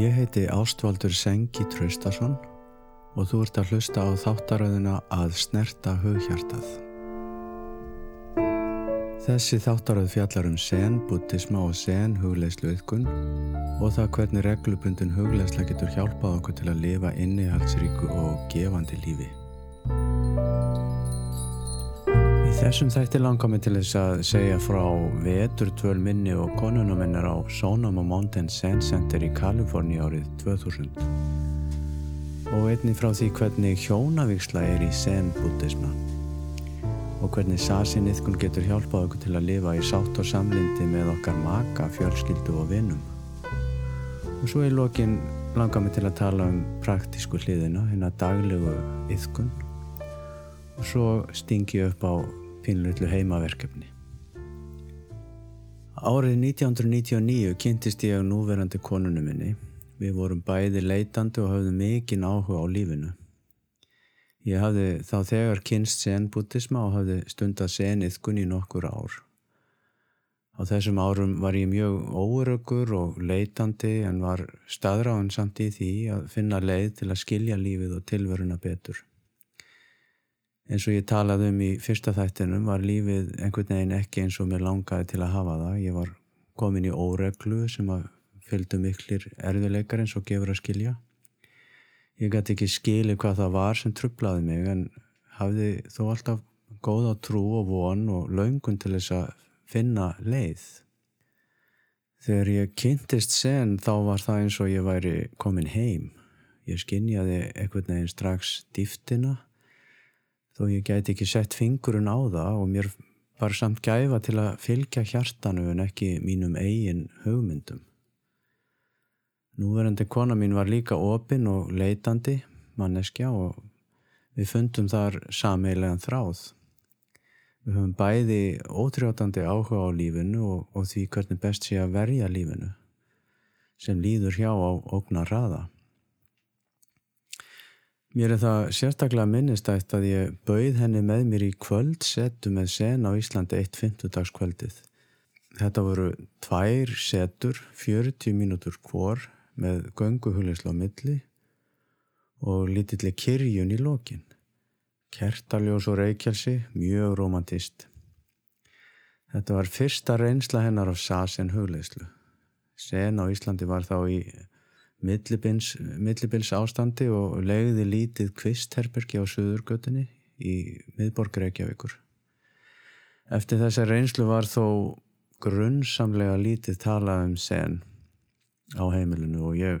Ég heiti Ástvaldur Sengi Traustason og þú ert að hlusta á þáttaröðuna að snerta hughjartað. Þessi þáttaröð fjallar um sen, buddhisma og sen hugleislu yðkun og það hvernig reglubundin hugleisla getur hjálpað okkur til að lifa innihaldsríku og gefandi lífi. Þessum þætti langar mig til þess að segja frá veturtvöl minni og konunum minnar á Sonoma Mountain Zen Center í Kaliforni árið 2000 og einni frá því hvernig hjónavíksla er í Zen buddhisma og hvernig sasinnithkun getur hjálpað okkur til að lifa í sátt og samlindi með okkar maka, fjölskyldu og vinnum. Og svo í lokin langar mig til að tala um praktísku hliðina, hérna daglegu yðkun og svo stingi upp á pínlutlu heimaverkefni. Árið 1999 kynntist ég á núverandi konunum minni. Við vorum bæði leitandi og hafðum mikinn áhuga á lífinu. Ég hafði þá þegar kynst senbútisma og hafði stundað seniðkun í nokkur ár. Á þessum árum var ég mjög óörögur og leitandi en var staðráðan samt í því að finna leið til að skilja lífið og tilveruna betur. Eins og ég talaði um í fyrsta þættinum var lífið einhvern veginn ekki eins og mér langaði til að hafa það. Ég var komin í óreglu sem að fylgdu miklir erfileikar eins og gefur að skilja. Ég gæti ekki skili hvað það var sem trublaði mig en hafði þó alltaf góða trú og von og laungun til þess að finna leið. Þegar ég kynntist sen þá var það eins og ég væri komin heim. Ég skinjaði einhvern veginn strax dýftina þó ég gæti ekki sett fingurinn á það og mér var samt gæfa til að fylgja hjartanu en ekki mínum eigin hugmyndum. Núverandi kona mín var líka opinn og leitandi manneskja og við fundum þar sameilegan þráð. Við höfum bæði ótrjótandi áhuga á lífinu og, og því hvernig best sé að verja lífinu sem líður hjá á ógnar raða. Mér er það sérstaklega minnistætt að ég bauð henni með mér í kvöld setu með sen á Íslandi eitt fymtudagskvöldið. Þetta voru tvær setur, 40 mínútur hvor með gönguhulislu á milli og lítilli kyrjun í lokin. Kertaljós og reykjelsi, mjög romantist. Þetta var fyrsta reynsla hennar á Sasen hugleislu. Sen á Íslandi var þá í millibils, ástandi og legði lítið kvistherbergi á Suðurgötunni í miðborg Reykjavíkur. Eftir þessa reynslu var þó grunnsamlega lítið talað um sen á heimilinu og ég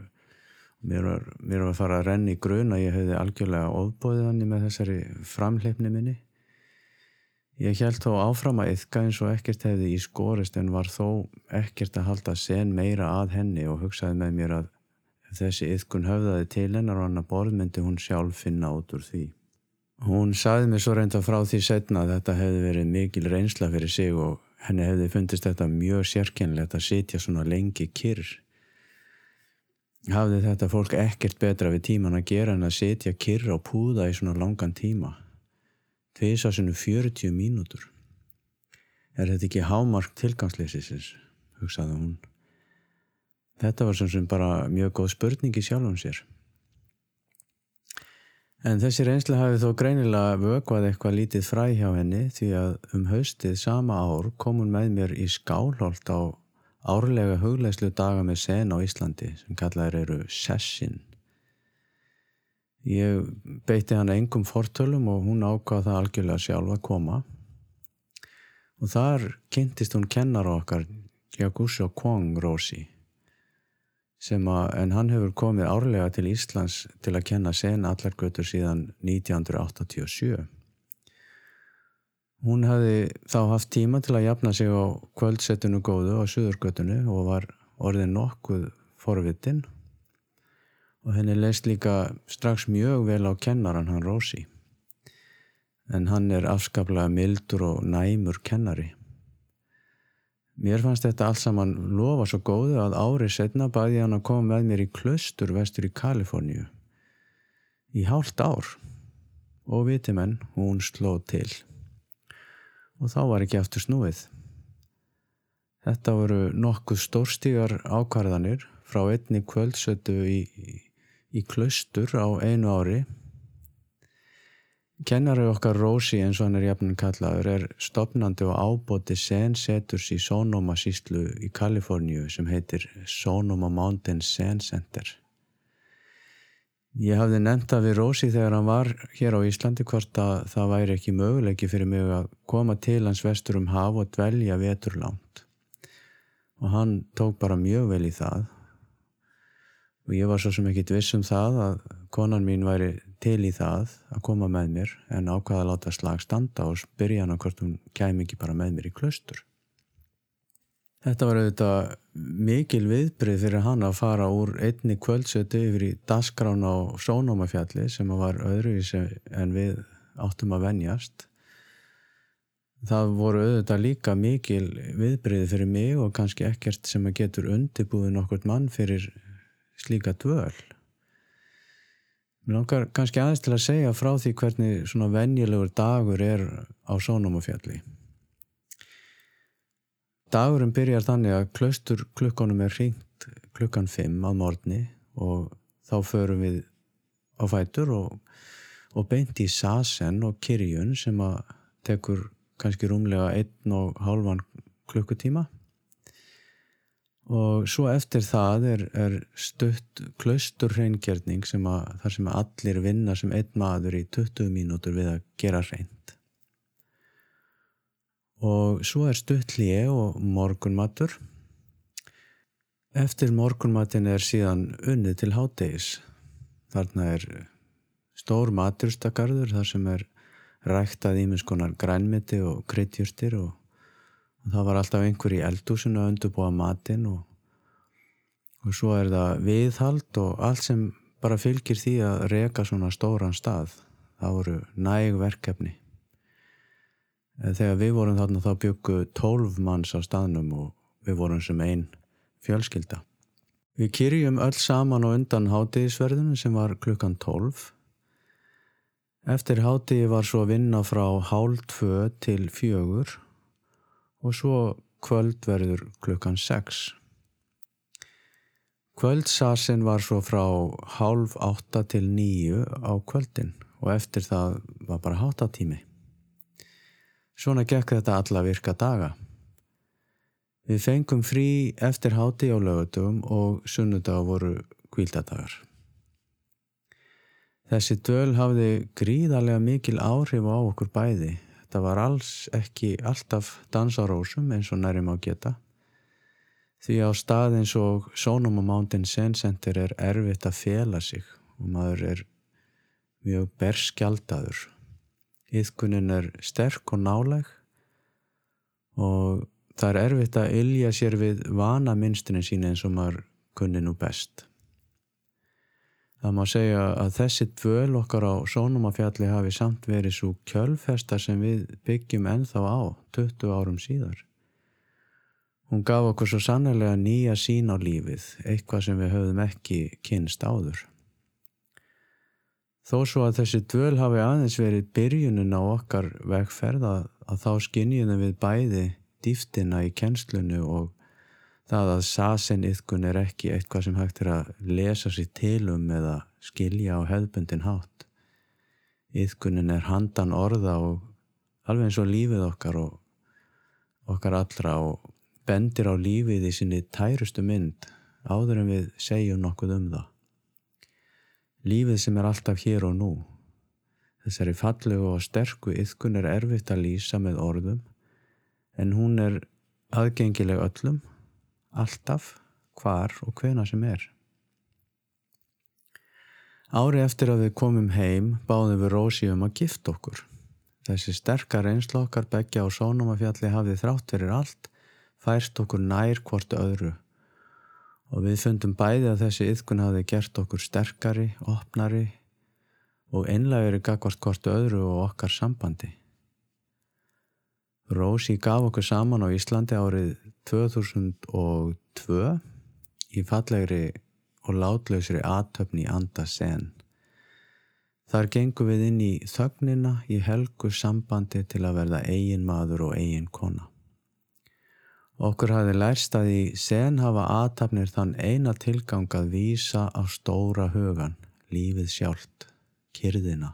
mér var, mér var að fara að renni í grun að ég hefði algjörlega ofbóðið hann með þessari framleipni minni ég held þó áfram að yfka eins og ekkert hefði í skórist en var þó ekkert að halda sen meira að henni og hugsaði með mér að þessi yfkun höfðaði til hennar og hann að borð myndi hún sjálf finna út úr því. Hún saði mér svo reynda frá því setna að þetta hefði verið mikil reynsla fyrir sig og henni hefði fundist þetta mjög sérkennilegt að sitja svona lengi kyrr. Hafði þetta fólk ekkert betra við tíman að gera en að setja kyrra og púða í svona langan tíma? Tvisa svona 40 mínútur. Er þetta ekki hámark tilgangsleysisins hugsaði hún þetta var sem sem bara mjög góð spurningi sjálf um sér. En þessi reynsla hafi þó greinilega vögvað eitthvað lítið fræ hjá henni því að um haustið sama ár kom hún með mér í skálholt á árlega huglegslu daga með sen á Íslandi sem kallaður eru Sessin. Ég beitti hann engum fortölum og hún ákvaða það algjörlega sjálf að koma. Og þar kynntist hún kennar okkar Jagusho Kwong Rosi að, en hann hefur komið árlega til Íslands til að kenna sen allar götur síðan 1987. Hún hefði þá haft tíma til að jafna sig á kvöldsettinu góðu á Suðurgötunu og var orðin nokkuð forvitin og henni leist líka strax mjög vel á kennaran hann Rósi. En hann er afskaplega mildur og næmur kennari. Mér fannst þetta allt saman lofa svo góðu að árið setna bæði hann að koma með mér í klöstur vestur í Kaliforníu. Í hálft ár. Og viti menn, hún sló til og þá var ekki aftur snúið. Þetta voru nokkuð stórstígar ákvarðanir frá einni kvöldsötu í, í klaustur á einu ári Kennari okkar Rósi eins og hann er jafnum kallaður er stopnandi og ábóti Zen Seturs í Sonoma síslu í Kaliforníu sem heitir Sonoma Mountain Zen Center. Ég hafði nefnda við Rósi þegar hann var hér á Íslandi hvort að það væri ekki möguleiki fyrir mig að koma til hans vestur um haf og dvelja veturlánt. Og hann tók bara mjög vel í það og ég var svo sem ekki viss um það að konan mín væri til í það að koma með mér en ákvaða að láta slag standa og spyrja hana hvort hún kæmi ekki bara með mér í klaustur. Þetta var auðvitað mikil viðbrið fyrir hann að fara úr einni kvöldsötu yfir í dasgrán á Sónómafjalli sem var öðruvísi en við áttum að venjast. Það voru auðvitað líka mikil viðbrið fyrir mig og kannski ekkert sem að getur undibúið nokkurt mann fyrir slíka dvöl. Mér langar kannski aðeins til að segja frá því hvernig svona venjulegur dagur er á Sónumafjalli. Dagurum byrjar þannig að klaustur klukkanum er hringt klukkan 5 á morgni og þá förum við á fætur og, og beint í Sasen og Kirjun sem að tekur kannski rúmlega einn og hálfan klukkutíma og svo eftir það er, er stutt klaustur að þar sem allir vinna sem einn maður í 20 mínútur við að gera hreint. Og svo er stutt hlið og morgunmatur. Eftir morgunmatin er síðan unnið til háttegis þarna er stór maturstakarður þar sem er ræktað ímiðskonar grænmiti og kryddjúrstir og og það var alltaf einhver í eldúsinu að undurbúa matinn og, og svo er það viðhald og allt sem bara fylgir því að reka svona stóran stað. Það voru næg verkefni. Þegar við vorum þarna þá byggu tólf manns á staðnum og við vorum sem einn fjölskylda. Við kyrjum öll saman og undan hátíðisverðinu sem var klukkan tólf. Eftir hátíði var svo vinna frá hálf tvö til fjögur og svo kvöld verður klukkan 6. Kvöldsarsin var svo frá hálf átta til nýju á kvöldin og eftir það var bara háttatími. Svona gekk þetta alla virka daga. Við fengum frí eftir háti á lögutum og sunnudag voru kvíldadagar. Þessi döl hafði gríðarlega mikil áhrif á okkur bæði Þetta var alls ekki alltaf dansarósum eins og nærim á geta. Því á stað eins og Sonoma Mountain Zen Center er erfitt að fjela sig og maður er mjög berskjaldadur. Íðkunin er sterk og náleg og það er erfitt að ylja sér við vana minnstunni sín eins og maður kunni nú best. Það má segja að þessi dvöl okkar á Sónumafjalli hafi samt verið svo kjölfesta sem við byggjum enþá á 20 árum síðar. Hún gaf okkur svo sannlega nýja sín á lífið, eitthvað sem við höfðum ekki kynst áður. Þó svo að þessi dvöl hafi aðeins verið byrjunin á okkar vegferða að þá skinnjum við bæði dýftina í kjenslunu og Það að sasen yðkun er ekki eitthvað sem hægt er að lesa sér til um eða skilja á hefðbundin hátt. Yðkunin er handan orða og alveg eins og lífið okkar og okkar allra og bendir á lífið í sinni tærustu mynd áður en við segjum nokkuð um það. Lífið sem er alltaf hér og nú. Þessari fallegu og sterku yðkun er erfitt að lýsa með orðum en hún er aðgengileg öllum alltaf, hvar og hvena sem er. Ári eftir að við komum heim báðum við Rósi um að gifta okkur. Þessi sterkar einsla okkar begja á sónumafjalli hafði þrátt verir allt, færst okkur nær hvort öðru og við fundum bæði að þessi yðkun hafði gert okkur sterkari, opnari og einlægari gagvart hvort öðru og okkar sambandi. Rósi gaf okkur saman á Íslandi árið 2002 í fallegri og látlausri aðtöfni anda sen. Þar gengum við inn í þögnina í helgu sambandi til að verða eigin maður og eigin kona. Okkur hafði lærst að í sen hafa aðtapnir þann eina tilgang að vísa á stóra hugan, lífið sjálft, kyrðina,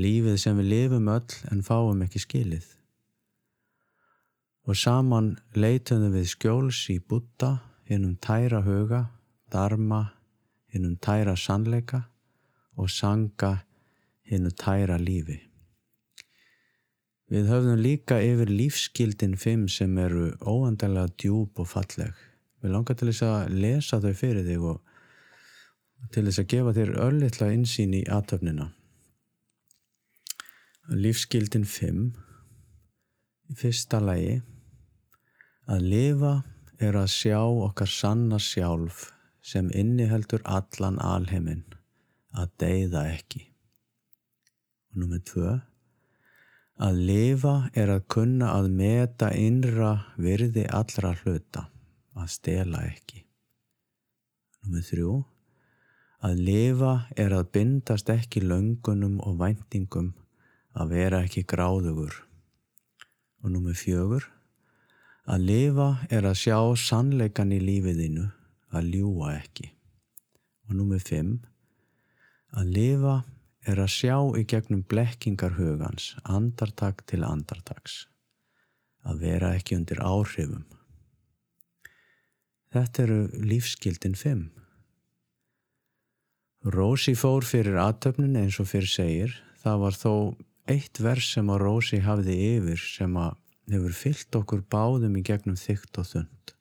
lífið sem við lifum öll en fáum ekki skilið. Og saman leituðum við skjóls í butta, hinnum tæra huga, darma, hinnum tæra sannleika og sanga hinnu tæra lífi. Við höfðum líka yfir lífskildin fimm sem eru óandalega djúb og falleg. Við langar til þess að lesa þau fyrir þig og til þess að gefa þér örlittla insýn í aðtöfnina. Lífskildin fimm fyrsta lægi að lifa er að sjá okkar sanna sjálf sem inniheldur allan alheiminn að deyða ekki. Og nummið tvö Að lifa er að kunna að meta innra virði allra hluta, að stela ekki. Númið þrjú. Að lifa er að bindast ekki löngunum og væntingum, að vera ekki gráðugur. Og númið fjögur. Að lifa er að sjá sannleikan í lífiðinu, að ljúa ekki. Og númið fimm. Að lifa er að sjá í gegnum blekkingar hugans, andartak til andartaks, að vera ekki undir áhrifum. Þetta eru lífskildin fimm. Rósi fór fyrir aðtöfnin eins og fyrir segir, það var þó eitt vers sem að Rósi hafði yfir sem að hefur fyllt okkur báðum í gegnum þygt og þund.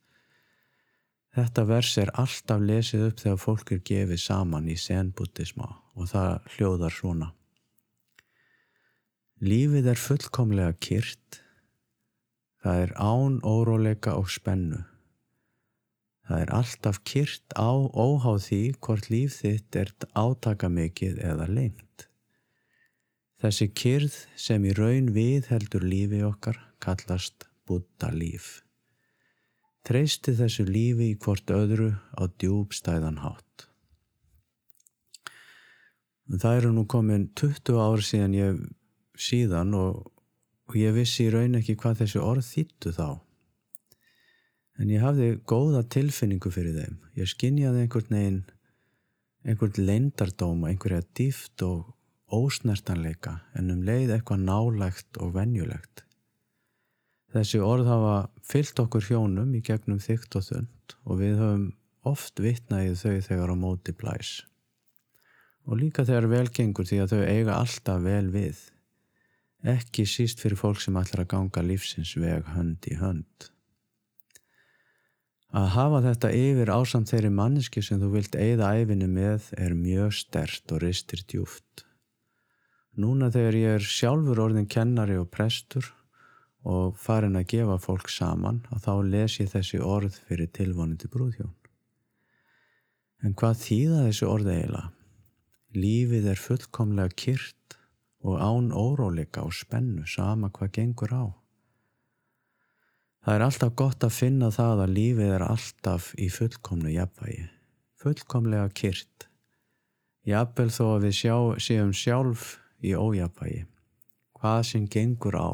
Þetta vers er alltaf lesið upp þegar fólk er gefið saman í senbútisma og það hljóðar svona. Lífið er fullkomlega kyrt, það er án óróleika og spennu. Það er alltaf kyrt á óháð því hvort líf þitt er átaka mikið eða lengt. Þessi kyrð sem í raun við heldur lífi okkar kallast búta líf treysti þessu lífi í hvort öðru á djúbstæðan hátt. Það eru nú komin 20 ár síðan ég síðan og, og ég vissi í raun ekki hvað þessu orð þýttu þá. En ég hafði góða tilfinningu fyrir þeim. Ég skinjaði einhvern veginn, einhvern leindardóma, einhverja dýft og ósnertanleika en um leið eitthvað nálægt og venjulegt. Þessi orð hafa fyllt okkur hjónum í gegnum þygt og þund og við höfum oft vitnaðið þau þegar á móti blæs. Og líka þegar velgengur því að þau eiga alltaf vel við. Ekki síst fyrir fólk sem ætlar að ganga lífsins veg hönd í hönd. Að hafa þetta yfir ásamt þeirri manneski sem þú vilt eigða æfinu með er mjög stert og ristir djúft. Núna þegar ég er sjálfur orðin kennari og prestur og farin að gefa fólk saman og þá les ég þessi orð fyrir tilvonandi brúðhjón. En hvað þýða þessi orð eiginlega? Lífið er fullkomlega kyrt og án óróleika og spennu sama hvað gengur á. Það er alltaf gott að finna það að lífið er alltaf í fullkomnu jafnvægi, fullkomlega kyrt. Jafnvel þó að við sjá, séum sjálf í ójafnvægi. Hvað sem gengur á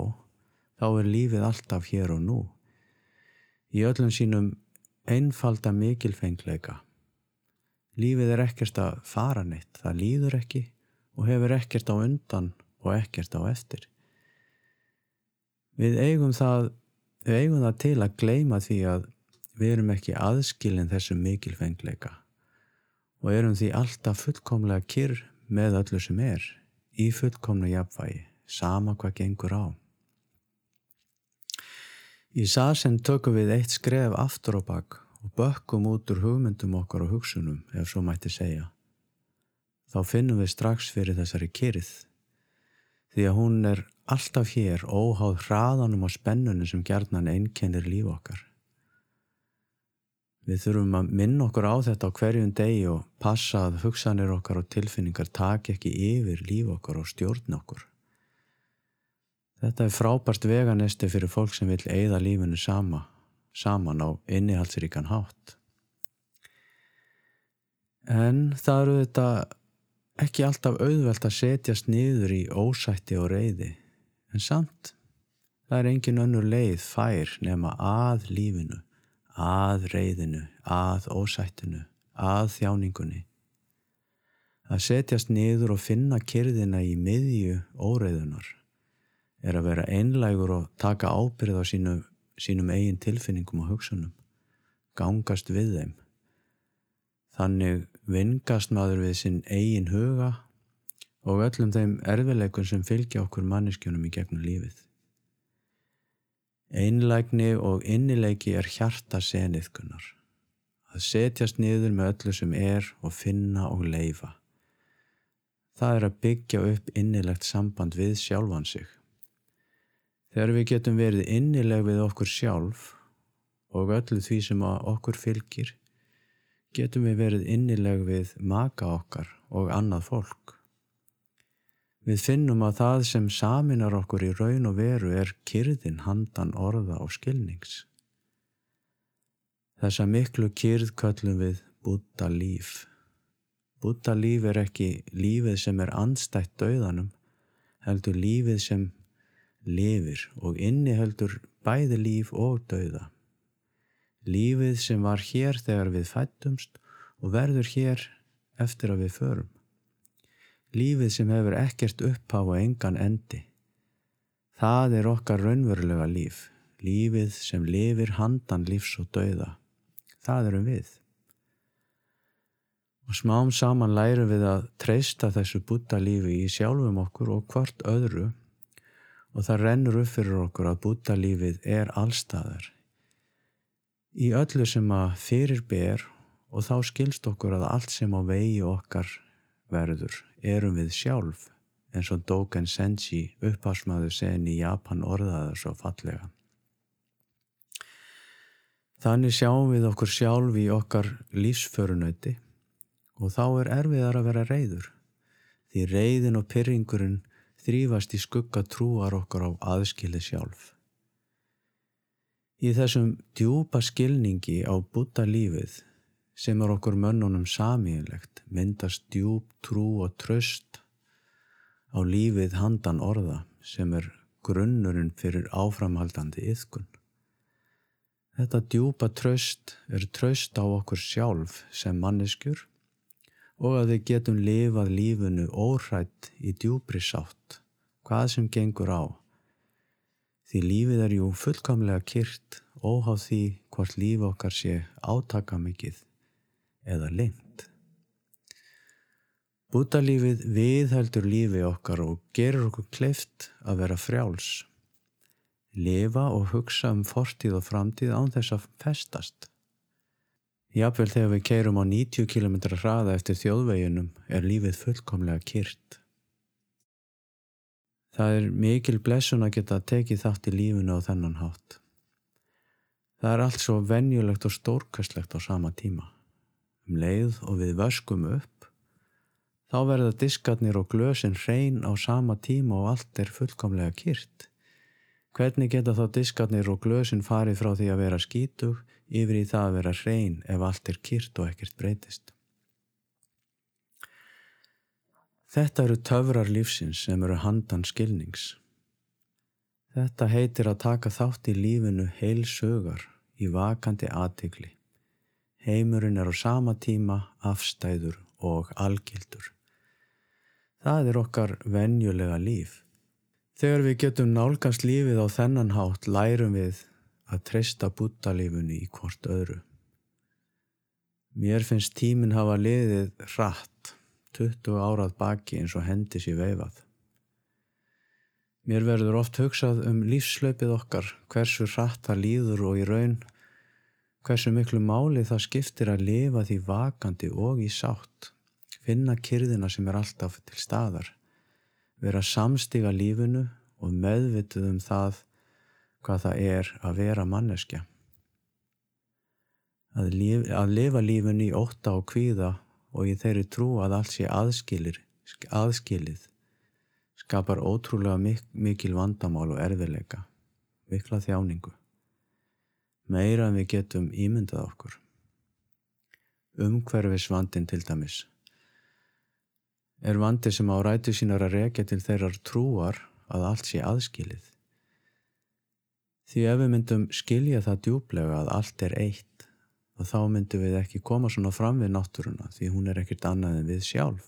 þá er lífið alltaf hér og nú. Í öllum sínum einfalda mikilfengleika. Lífið er ekkert að fara neitt, það líður ekki og hefur ekkert á undan og ekkert á eftir. Við eigum það, við eigum það til að gleima því að við erum ekki aðskilin þessum mikilfengleika og erum því alltaf fullkomlega kyrr með öllu sem er í fullkomna jafnvægi, sama hvað gengur á. Í sasen tökum við eitt skref aftur á bakk og bökkum út úr hugmyndum okkar og hugsunum, ef svo mætti segja. Þá finnum við strax fyrir þessari kyrð, því að hún er alltaf hér óháð hraðanum og spennunum sem gerðnan einkennir líf okkar. Við þurfum að minna okkur á þetta á hverjum degi og passa að hugsanir okkar og tilfinningar taki ekki yfir líf okkar og stjórn okkur. Þetta er frábært veganesti fyrir fólk sem vil eigða lífinu sama, saman á innihaldsríkan hátt. En það eru þetta ekki alltaf auðvelt að setjast niður í ósætti og reyði, en samt Það er engin önnur leið fær nema að lífinu, að reyðinu, að ósættinu, að þjáningunni. Að setjast niður og finna kyrðina í miðju óreiðunar er að vera einlægur og taka ábyrð á sínu, sínum eigin tilfinningum og hugsunum, gangast við þeim. Þannig vingast maður við sinn eigin huga og öllum þeim erfileikun sem fylgja okkur manneskjunum í gegnum lífið. Einlægni og innileiki er hjarta seniðkunar. Að setjast niður með öllu sem er og finna og leifa. Það er að byggja upp innilegt samband við sjálfan sig. Þegar við getum verið innileg við okkur sjálf og öllu því sem okkur fylgir, getum við verið innileg við maka okkar og annað fólk. Við finnum að það sem saminar okkur í raun og veru er kyrðin handan orða og skilnings. Þessa miklu kyrð köllum við búta líf. Búta líf er ekki lífið sem er andstætt döðanum, heldur lífið sem lifir og inni heldur bæði líf og döða. Lífið sem var hér þegar við fættumst og verður hér eftir að við förum. Lífið sem hefur ekkert upphá og engan endi. Það er okkar raunverulega líf. Lífið sem lifir handan lífs og dauða. Það erum við. Og smám saman lærum við að treysta þessu búta lífi í sjálfum okkur og hvort öðru og það rennur upp fyrir okkur að búta lífið er allstaðar. Í öllu sem að fyrir ber og þá skilst okkur að allt sem á vegi okkar verður erum við sjálf eins og Dogen Senji upphásmaður sen í Japan orðaðar svo fallega. Þannig sjáum við okkur sjálf í okkar lífsförunöyti og þá er erfiðar að vera reyður því reyðin og pyrringurinn þrýfast í skugga trúar okkar á aðskili sjálf. Í þessum djúpa skilningi á búta lífið sem er okkur mönnunum samílegt, myndast djúb trú og tröst á lífið handan orða sem er grunnurinn fyrir áframhaldandi yðkun. Þetta djúpa tröst er tröst á okkur sjálf sem manneskjur og að við getum lifað lífunu óhrætt í djúbri sátt, hvað sem gengur á. Því lífið er jú fullkamlega kyrt óháð því hvort líf okkar sé átaka mikið eða lengt. Bútalífið viðheldur lífi okkar og gerur okkur kleift að vera frjáls. Lifa og hugsa um fortíð og framtíð án þess að festast. Jáfnvel þegar við keirum á 90 km hraða eftir þjóðveginum er lífið fullkomlega kyrt. Það er mikil blessun að geta tekið þátt í lífinu á þennan hátt. Það er allt svo venjulegt og stórkastlegt á sama tíma um leið og við vöskum upp, þá verða diskarnir og glösin hrein á sama tíma og allt er fullkomlega kýrt. Hvernig geta þá diskarnir og glösin farið frá því að vera skítug yfir í það að vera hrein ef allt er kýrt og ekkert breytist? Þetta eru töfrar lífsins sem eru handan skilnings. Þetta heitir að taka þátt í lífinu heil sögar í vakandi aðtikli. Heimurinn er á sama tíma afstæður og algildur. Það er okkar venjulega líf. Þegar við getum nálgast lífið á þennan hátt lærum við að treysta búttalífunni í hvort öðru. Mér finnst tíminn hafa liðið hratt, 20 árað baki eins og hendis í veifað. Mér verður oft hugsað um lífslaupið okkar, hversu hratt það líður og í raun Hversu miklu máli það skiptir að lifa því vakandi og í sátt, finna kyrðina sem er alltaf til staðar, vera samstiga lífinu og meðvituð um það hvað það er að vera manneskja. Að, lif, að lifa lífinu í ótta og kvíða og í þeirri trú að allt sé aðskilir, aðskilið skapar ótrúlega mik mikil vandamál og erfileika, mikla þjáningu meira en við getum ímyndað okkur. Umhverfisvandin til dæmis er vandi sem á rætu sínar að rekja til þeirrar trúar að allt sé aðskilið. Því ef við myndum skilja það djúblega að allt er eitt þá myndum við ekki koma svona fram við náttúruna því hún er ekkert annað en við sjálf.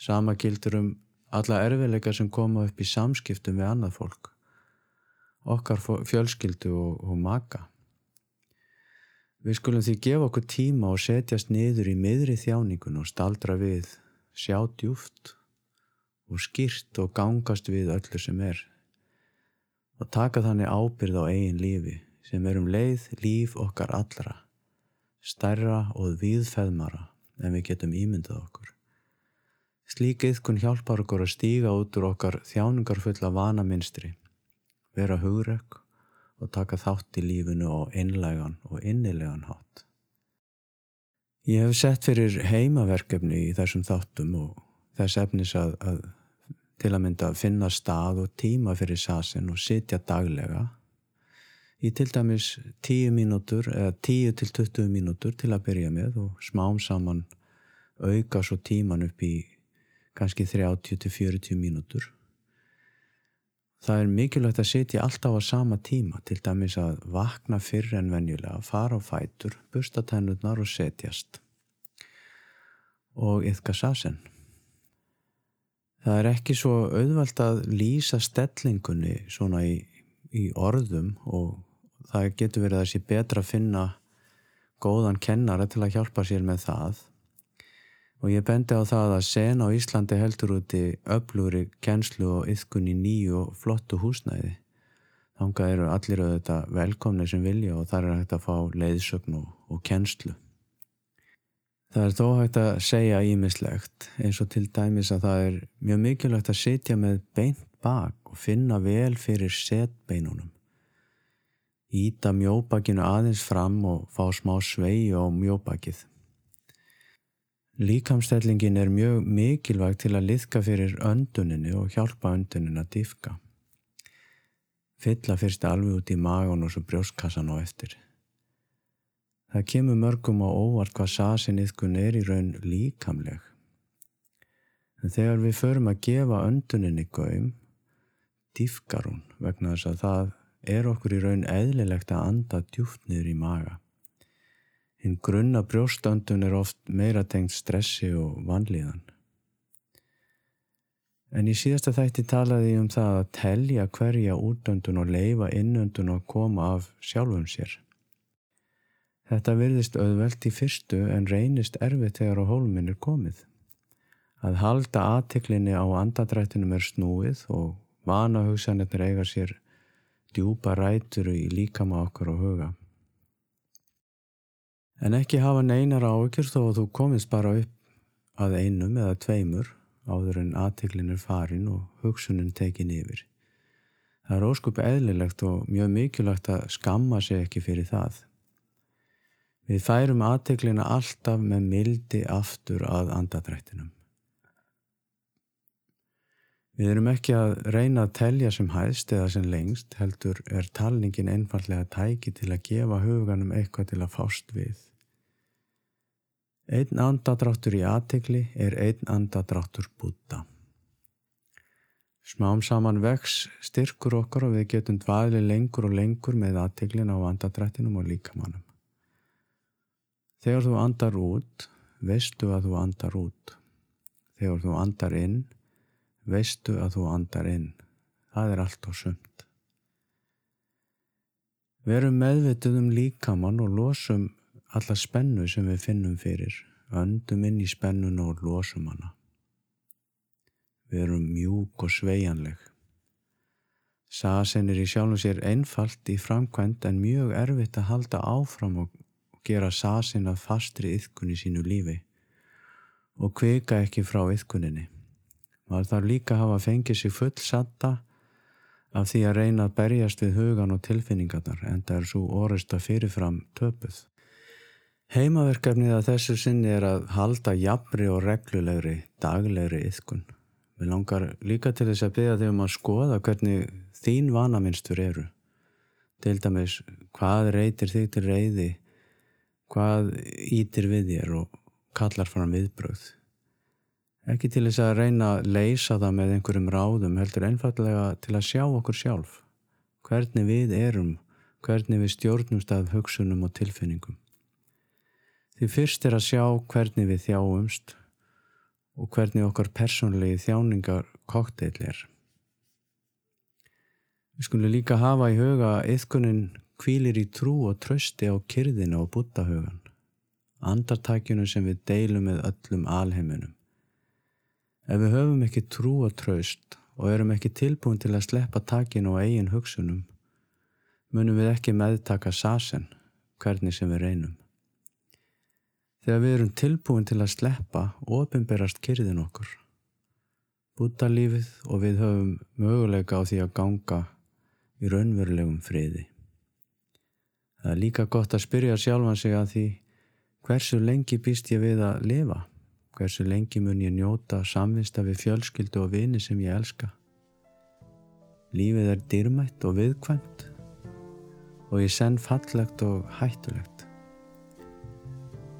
Sama gildur um alla erfiðleika sem koma upp í samskiptum við annað fólk, okkar fjölskyldu og, og maka. Við skulum því gefa okkur tíma og setjast niður í miðri þjáningun og staldra við, sjá djúft og skýrt og gangast við öllu sem er og taka þannig ábyrð á eigin lífi sem er um leið líf okkar allra, stærra og viðfeðmara en við getum ímyndað okkur. Slík yðkun hjálpar okkur að stíga út úr okkar þjáningarfulla vana minstri, vera hugrekk og taka þátt í lífinu á einlegan og innilegan hátt. Ég hef sett fyrir heimaverkefni í þessum þáttum og þess efnis að, að til að mynda að finna stað og tíma fyrir sasin og sitja daglega í til dæmis 10 mínútur eða 10 til 20 mínútur til að byrja með og smám saman auka svo tíman upp í kannski 30 til 40 mínútur. Það er mikilvægt að sitja alltaf á sama tíma til dæmis að vakna fyrr en venjulega, fara á fætur, busta tennurnar og setjast og yfka sasin. Það er ekki svo auðvelt að lýsa stellingunni svona í, í orðum og það getur verið að sé betra að finna góðan kennara til að hjálpa sér með það og ég bendi á það að sen á Íslandi heldur úti öflúri kennslu og yfkun í nýju og flottu húsnæði. Þánga eru allir auðvitað velkomni sem vilja og þar er hægt að fá leiðsögn og, og kennslu. Það er þó hægt að segja ímislegt eins og til dæmis að það er mjög mikilvægt að sitja með beint bak og finna vel fyrir setbeinunum. Íta mjóbakinu aðeins fram og fá smá sveigi á mjóbakið. Líkamstellingin er mjög mikilvægt til að liðka fyrir önduninni og hjálpa öndunin að dýfka. Fylla fyrst alveg út í magun og svo brjóskassan á eftir. Það kemur mörgum á óvart hvað sasinnýðkun er í raun líkamleg. En þegar við förum að gefa önduninni gaum, dýfkar hún vegna þess að það er okkur í raun eðlilegt að anda djúft niður í maga. Hinn grunna brjóstöndun er oft meira tengt stressi og vanlíðan. En í síðasta þætti talaði ég um það að telja hverja útöndun og leifa innöndun og koma af sjálfum sér. Þetta virðist auðvelt í fyrstu en reynist erfið þegar á hólminn er komið. Að halda aðtiklinni á andadrættinum er snúið og vana hugsanetnir eiga sér djúpa ræturu í líkama okkar og huga. En ekki hafa neinar áökjur þó að þú komist bara upp að einum eða tveimur áður en aðtiklinn er farin og hugsunin tekin yfir. Það er óskupi eðlilegt og mjög mikilvægt að skamma sig ekki fyrir það. Við færum aðteglina alltaf með mildi aftur að andadrættinum. Við erum ekki að reyna að telja sem hæðst eða sem lengst, heldur er talningin einfallega tæki til að gefa huganum eitthvað til að fást við. Einn andadráttur í aðtegli er einn andadráttur búta. Smám saman vex styrkur okkar og við getum dvaðli lengur og lengur með aðteglina á andadrættinum og líkamannum. Þegar þú andar út, veistu að þú andar út. Þegar þú andar inn, veistu að þú andar inn. Það er allt á sumt. Verum meðvitið um líkamann og losum alla spennu sem við finnum fyrir. Öndum inn í spennun og losum hana. Verum mjúk og sveianleg. Sasen er í sjálfum sér einfalt í framkvæmt en mjög erfitt að halda áfram og gera sasin að fastri yðkunni sínu lífi og kvika ekki frá yðkunninni. Maður þarf líka að hafa fengið sér full satta af því að reyna að berjast við hugan og tilfinningarnar en það er svo orðist að fyrirfram töpuð. Heimaverkefnið að þessu sinni er að halda jafnri og reglulegri daglegri yðkun. Við langar líka til þess að byggja þig um að skoða hvernig þín vanaminstur eru. Til dæmis, hvað reytir þig til reyði hvað ítir við þér og kallar fram viðbröð. Ekki til þess að reyna að leysa það með einhverjum ráðum, heldur einfallega til að sjá okkur sjálf. hvernig við erum, hvernig við stjórnumst af hugsunum og tilfinningum. Því fyrst er að sjá hvernig við þjáumst og hvernig okkar persónlegi þjáningar kokteil er. Við skulum líka hafa í huga að yðkunin kvílir í trú og trösti á kyrðina og búttahugan, andartækjunu sem við deilum með öllum alheiminum. Ef við höfum ekki trú og tröst og erum ekki tilbúin til að sleppa takinu og eigin hugsunum, munum við ekki meðtaka sasen hvernig sem við reynum. Þegar við erum tilbúin til að sleppa, ofinberast kyrðin okkur. Búttalífið og við höfum möguleika á því að ganga í raunverulegum friði. Það er líka gott að spyrja sjálfan sig að því hversu lengi býst ég við að lifa? Hversu lengi mun ég njóta samvista við fjölskyldu og vini sem ég elska? Lífið er dýrmætt og viðkvæmt og ég senn fallegt og hættulegt.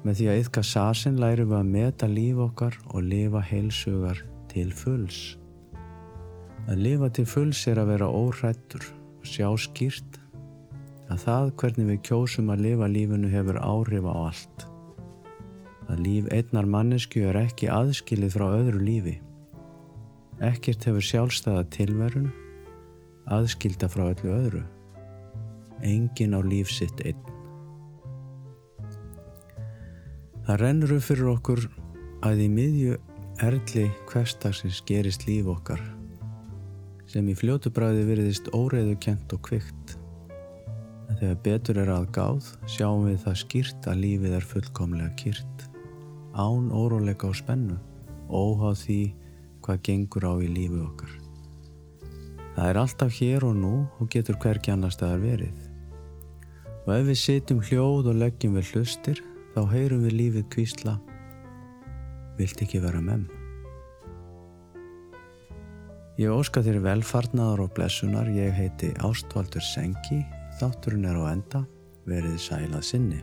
Með því að yfka sasin lærum við að meta líf okkar og lifa heilsugar til fulls. Að lifa til fulls er að vera óhrættur og sjá skýrt að það hvernig við kjósum að lifa lífinu hefur áhrif á allt. Að líf einnar mannesku er ekki aðskilið frá öðru lífi. Ekkert hefur sjálfstæða tilverun, aðskilda frá öllu öðru. Engin á líf sitt einn. Það rennur upp fyrir okkur að í miðju erli hverstagsins gerist líf okkar sem í fljótubræði veriðist óreiðu kent og kvikt. En þegar betur er að gáð sjáum við það skýrt að lífið er fullkomlega kýrt, án óróleika og spennu, óháð því hvað gengur á í lífi okkar. Það er alltaf hér og nú og getur hverki annar staðar verið. Og ef við sitjum hljóð og leggjum við hlustir, þá heyrum við lífið kvísla Vilt ekki vera með Ég óska þér velfarnaðar og blessunar. Ég heiti Ástvaldur Sengi. Þátturinn er á enda. Verið sælað sinni